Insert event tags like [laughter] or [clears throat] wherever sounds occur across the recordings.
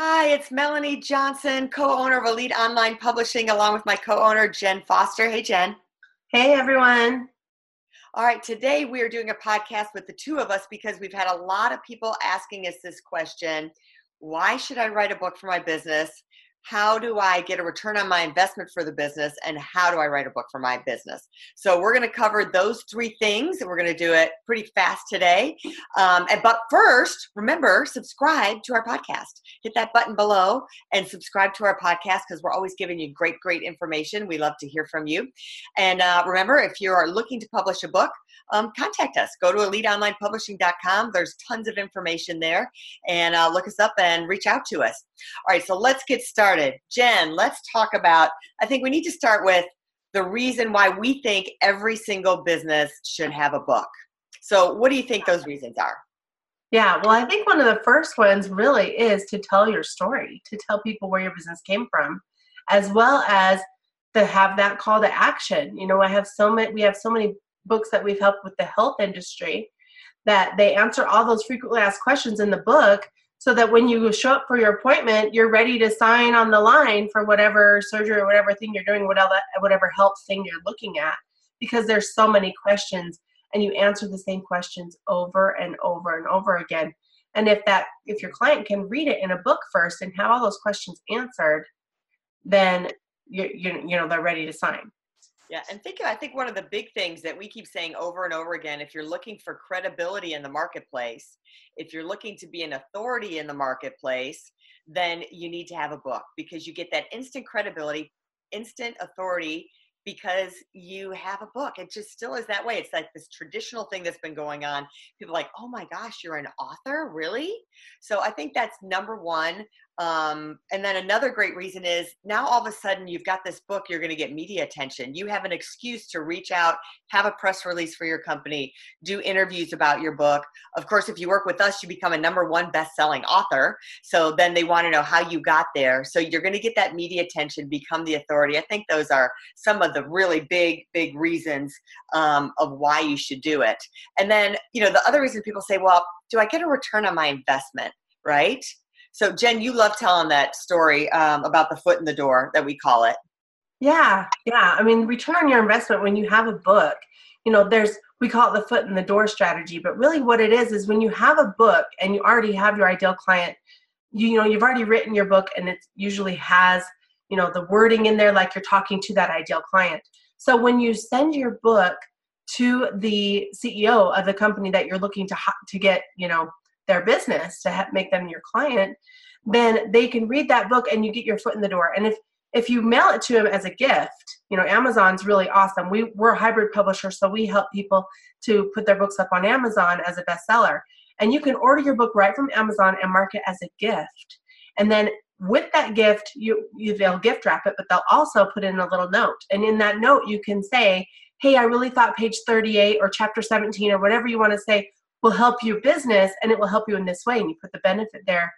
Hi, it's Melanie Johnson, co owner of Elite Online Publishing, along with my co owner, Jen Foster. Hey, Jen. Hey, everyone. All right, today we are doing a podcast with the two of us because we've had a lot of people asking us this question Why should I write a book for my business? How do I get a return on my investment for the business and how do I write a book for my business? So we're going to cover those three things and we're going to do it pretty fast today. Um, and, but first, remember, subscribe to our podcast. Hit that button below and subscribe to our podcast because we're always giving you great, great information. We love to hear from you. And uh, remember, if you are looking to publish a book, um, contact us. Go to eliteonlinepublishing.com. There's tons of information there and uh, look us up and reach out to us. All right, so let's get started. Jen, let's talk about, I think we need to start with the reason why we think every single business should have a book. So, what do you think those reasons are? Yeah, well, I think one of the first ones really is to tell your story, to tell people where your business came from, as well as to have that call to action. You know, I have so many, we have so many books that we've helped with the health industry that they answer all those frequently asked questions in the book so that when you show up for your appointment, you're ready to sign on the line for whatever surgery or whatever thing you're doing, whatever whatever health thing you're looking at, because there's so many questions and you answer the same questions over and over and over again. And if that if your client can read it in a book first and have all those questions answered, then you you you know they're ready to sign. Yeah, and think I think one of the big things that we keep saying over and over again, if you're looking for credibility in the marketplace, if you're looking to be an authority in the marketplace, then you need to have a book because you get that instant credibility, instant authority because you have a book. It just still is that way. It's like this traditional thing that's been going on. People like, oh my gosh, you're an author? Really? So I think that's number one. Um, and then another great reason is now all of a sudden you've got this book, you're going to get media attention. You have an excuse to reach out, have a press release for your company, do interviews about your book. Of course, if you work with us, you become a number one best selling author. So then they want to know how you got there. So you're going to get that media attention, become the authority. I think those are some of the really big, big reasons um, of why you should do it. And then, you know, the other reason people say, well, do I get a return on my investment? Right? So, Jen, you love telling that story um, about the foot in the door that we call it. Yeah, yeah. I mean, return on your investment when you have a book, you know, there's, we call it the foot in the door strategy, but really what it is is when you have a book and you already have your ideal client, you, you know, you've already written your book and it usually has, you know, the wording in there like you're talking to that ideal client. So when you send your book to the CEO of the company that you're looking to to get, you know, their business to ha- make them your client, then they can read that book and you get your foot in the door. And if if you mail it to them as a gift, you know, Amazon's really awesome. We we're a hybrid publisher, so we help people to put their books up on Amazon as a bestseller. And you can order your book right from Amazon and mark it as a gift. And then with that gift, you, you they'll gift wrap it, but they'll also put in a little note. And in that note, you can say, "Hey, I really thought page 38 or chapter 17 or whatever you want to say will help your business and it will help you in this way and you put the benefit there.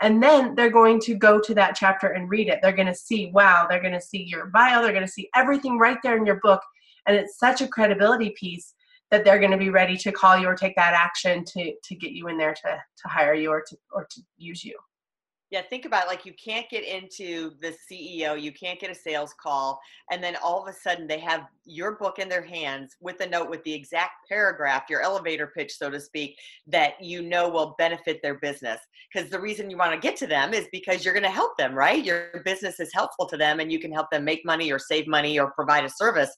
And then they're going to go to that chapter and read it. They're going to see wow they're going to see your bio. They're going to see everything right there in your book. And it's such a credibility piece that they're going to be ready to call you or take that action to to get you in there to to hire you or to or to use you yeah, think about it, like you can't get into the CEO, you can't get a sales call, and then all of a sudden they have your book in their hands with a note with the exact paragraph, your elevator pitch, so to speak, that you know will benefit their business. Because the reason you want to get to them is because you're going to help them, right? Your business is helpful to them and you can help them make money or save money or provide a service.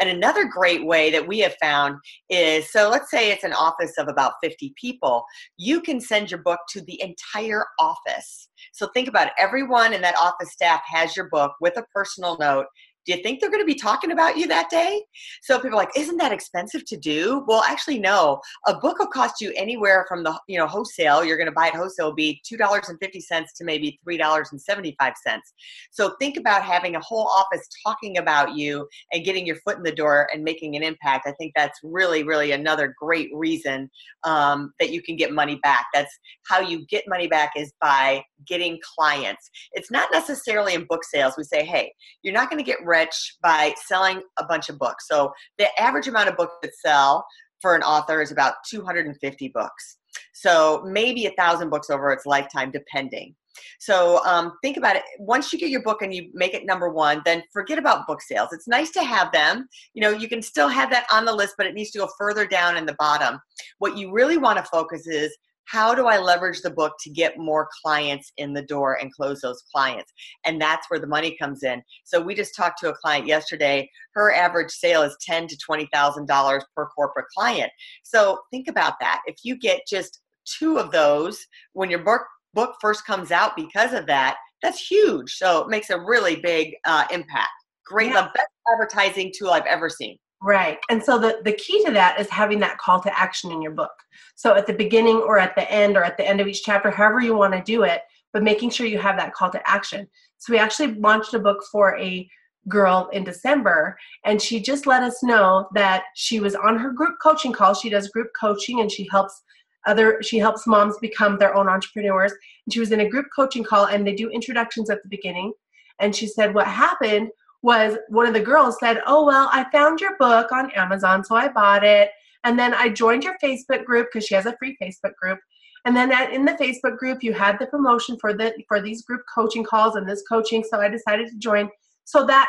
And another great way that we have found is so let's say it's an office of about 50 people, you can send your book to the entire office so think about it. Everyone in that office staff has your book with a personal note. Do you think they're going to be talking about you that day? So people are like, isn't that expensive to do? Well, actually, no. A book will cost you anywhere from the you know wholesale. You're going to buy it wholesale be two dollars and fifty cents to maybe three dollars and seventy five cents. So think about having a whole office talking about you and getting your foot in the door and making an impact. I think that's really, really another great reason um, that you can get money back. That's how you get money back is by getting clients. It's not necessarily in book sales. We say, hey, you're not going to get rich by selling a bunch of books. So the average amount of books that sell for an author is about 250 books. So maybe a thousand books over its lifetime, depending. So um, think about it. Once you get your book and you make it number one, then forget about book sales. It's nice to have them. You know, you can still have that on the list, but it needs to go further down in the bottom. What you really want to focus is how do I leverage the book to get more clients in the door and close those clients? And that's where the money comes in. So we just talked to a client yesterday. Her average sale is ten to twenty thousand dollars per corporate client. So think about that. If you get just two of those when your book book first comes out because of that, that's huge. So it makes a really big uh, impact. Great, yeah. the best advertising tool I've ever seen. Right. And so the, the key to that is having that call to action in your book. So at the beginning or at the end or at the end of each chapter, however you want to do it, but making sure you have that call to action. So we actually launched a book for a girl in December, and she just let us know that she was on her group coaching call. She does group coaching and she helps other she helps moms become their own entrepreneurs. And she was in a group coaching call and they do introductions at the beginning. And she said what happened was one of the girls said, Oh, well, I found your book on Amazon, so I bought it. And then I joined your Facebook group because she has a free Facebook group. And then at, in the Facebook group, you had the promotion for the for these group coaching calls and this coaching. So I decided to join. So that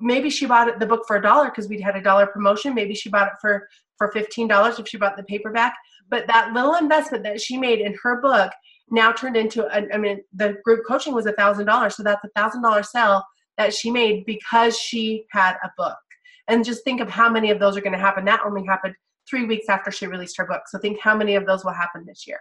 maybe she bought the book for a dollar because we'd had a dollar promotion. Maybe she bought it for for fifteen dollars if she bought the paperback. But that little investment that she made in her book now turned into a, I mean the group coaching was a thousand dollars, so that's a thousand dollar sale that she made because she had a book. And just think of how many of those are going to happen. That only happened three weeks after she released her book. So think how many of those will happen this year.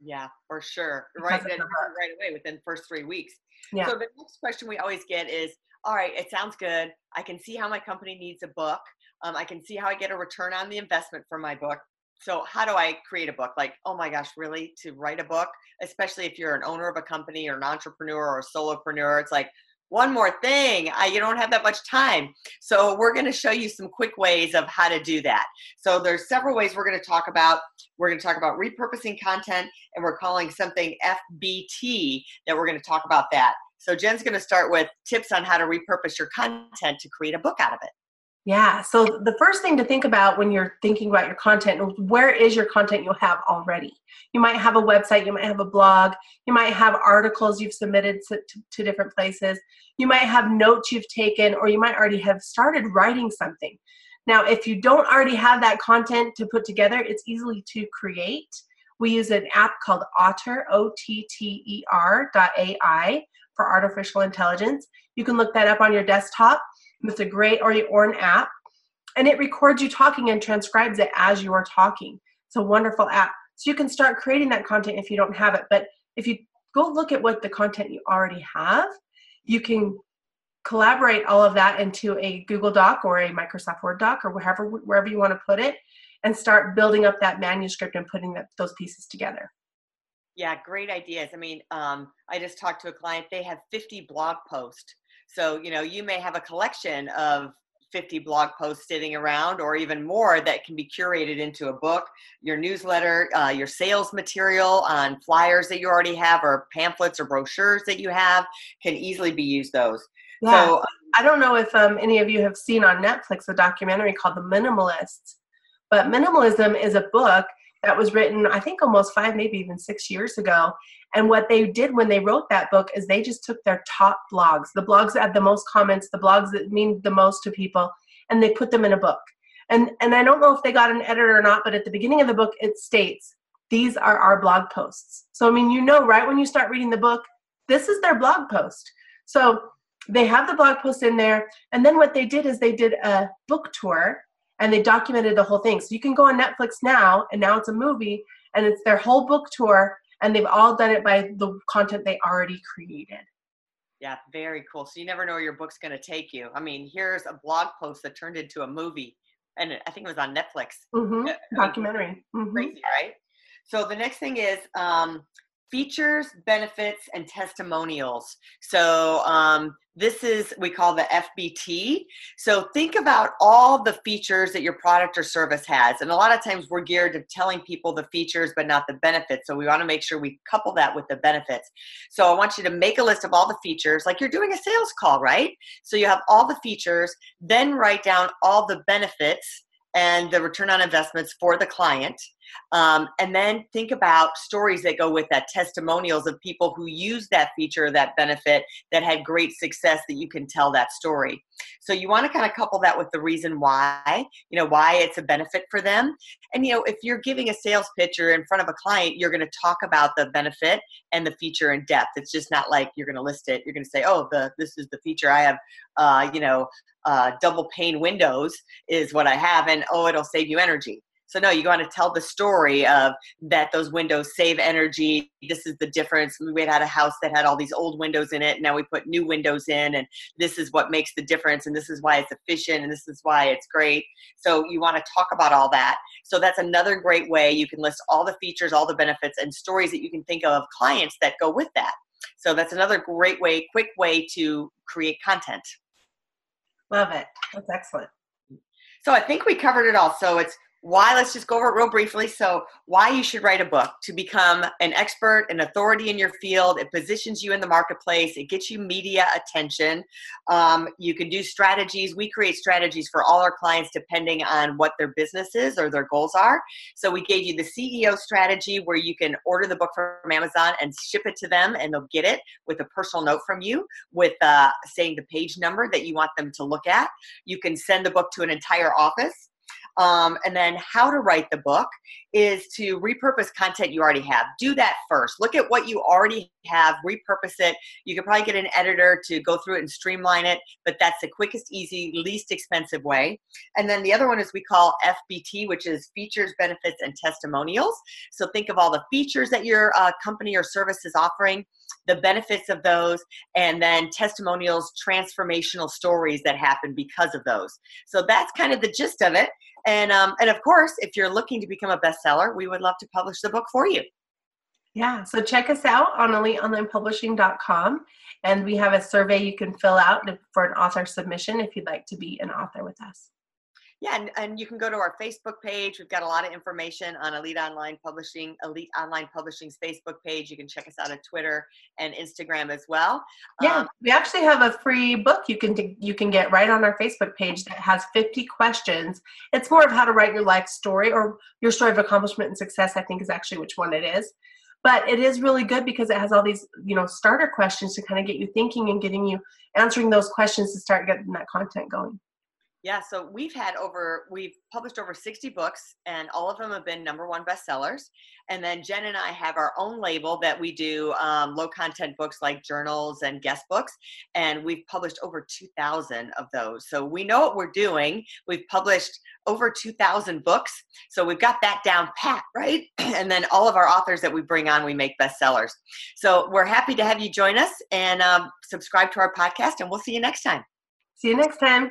Yeah, for sure. Right, then, right away within first three weeks. Yeah. So the next question we always get is, all right, it sounds good. I can see how my company needs a book. Um, I can see how I get a return on the investment for my book. So how do I create a book? Like, oh my gosh, really? To write a book, especially if you're an owner of a company or an entrepreneur or a solopreneur, it's like, one more thing I, you don't have that much time. So we're going to show you some quick ways of how to do that. So there's several ways we're going to talk about. We're going to talk about repurposing content and we're calling something fbt that we're going to talk about that. So jen's going to start with tips on how to repurpose your content to create a book out of it yeah. So the first thing to think about when you're thinking about your content, where is your content you'll have already? You might have a website, you might have a blog, you might have articles you've submitted to, to, to different places, you might have notes you've taken, or you might already have started writing something. Now, if you don't already have that content to put together, it's easily to create. We use an app called Otter, O T T E R dot AI for artificial intelligence. You can look that up on your desktop it's a great or, or an app, and it records you talking and transcribes it as you are talking. It's a wonderful app. So you can start creating that content if you don't have it. But if you go look at what the content you already have, you can collaborate all of that into a Google Doc or a Microsoft Word doc or wherever wherever you want to put it, and start building up that manuscript and putting those pieces together. Yeah, great ideas. I mean, um, I just talked to a client. They have 50 blog posts so, you know, you may have a collection of 50 blog posts sitting around or even more that can be curated into a book your newsletter uh, your sales material on flyers that you already have or pamphlets or brochures that you have can easily be used those yeah. so um, i don't know if um, any of you have seen on netflix a documentary called the minimalists but minimalism is a book that was written, I think, almost five, maybe even six years ago. And what they did when they wrote that book is they just took their top blogs, the blogs that had the most comments, the blogs that mean the most to people, and they put them in a book. And and I don't know if they got an editor or not, but at the beginning of the book it states these are our blog posts. So I mean, you know, right when you start reading the book, this is their blog post. So they have the blog post in there, and then what they did is they did a book tour and they documented the whole thing. So you can go on Netflix now, and now it's a movie, and it's their whole book tour, and they've all done it by the content they already created. Yeah, very cool. So you never know where your book's going to take you. I mean, here's a blog post that turned into a movie, and I think it was on Netflix. Mm-hmm. Documentary. Mm-hmm. Crazy, right? So the next thing is um, features, benefits, and testimonials. So um, this is we call the FBT. So think about all the features that your product or service has, and a lot of times we're geared to telling people the features but not the benefits. So we want to make sure we couple that with the benefits. So I want you to make a list of all the features, like you're doing a sales call, right? So you have all the features, then write down all the benefits and the return on investments for the client. Um, and then think about stories that go with that, testimonials of people who use that feature, that benefit, that had great success that you can tell that story. So you want to kind of couple that with the reason why, you know, why it's a benefit for them. And, you know, if you're giving a sales pitch or in front of a client, you're going to talk about the benefit and the feature in depth. It's just not like you're going to list it. You're going to say, oh, the this is the feature I have, uh, you know, uh, double pane windows is what I have, and oh, it'll save you energy. So no, you want to tell the story of that those windows save energy. This is the difference. We had a house that had all these old windows in it. Now we put new windows in, and this is what makes the difference, and this is why it's efficient, and this is why it's great. So you want to talk about all that. So that's another great way you can list all the features, all the benefits, and stories that you can think of clients that go with that. So that's another great way, quick way to create content. Love it. That's excellent. So I think we covered it all. So it's why let's just go over it real briefly. So why you should write a book to become an expert an authority in your field. It positions you in the marketplace. It gets you media attention. Um, you can do strategies. We create strategies for all our clients depending on what their business is or their goals are. So we gave you the ceo strategy where you can order the book from amazon and ship it to them and they'll get it with a personal note from you with uh, saying the page number that you want them to look at. You can send the book to an entire office um, and then how to write the book is to repurpose content you already have. Do that first. Look at what you already have, repurpose it. You could probably get an editor to go through it and streamline it, but that's the quickest, easy, least expensive way. And then the other one is we call FBT, which is features, benefits, and testimonials. So think of all the features that your uh, company or service is offering the benefits of those, and then testimonials, transformational stories that happen because of those. So that's kind of the gist of it. And um, and of course, if you're looking to become a bestseller, we would love to publish the book for you. Yeah, so check us out on eliteonlinepublishing.com, and we have a survey you can fill out for an author submission if you'd like to be an author with us yeah, and, and you can go to our Facebook page. We've got a lot of information on Elite Online Publishing, Elite Online Publishing's Facebook page. You can check us out on Twitter and Instagram as well. Yeah, um, we actually have a free book you can you can get right on our Facebook page that has 50 questions. It's more of how to write your life story or your story of accomplishment and success. I think is actually which one it is but it is really good because it has all these you know starter questions to kind of get you thinking and getting you answering those questions to start getting that content going yeah, so we've had over, we've published over 60 books, and all of them have been number one bestsellers. And then Jen and I have our own label that we do um, low content books like journals and guest books, and we've published over 2,000 of those. So we know what we're doing. We've published over 2,000 books, so we've got that down pat, right? [clears throat] and then all of our authors that we bring on, we make bestsellers. So we're happy to have you join us and um, subscribe to our podcast, and we'll see you next time. See you next time.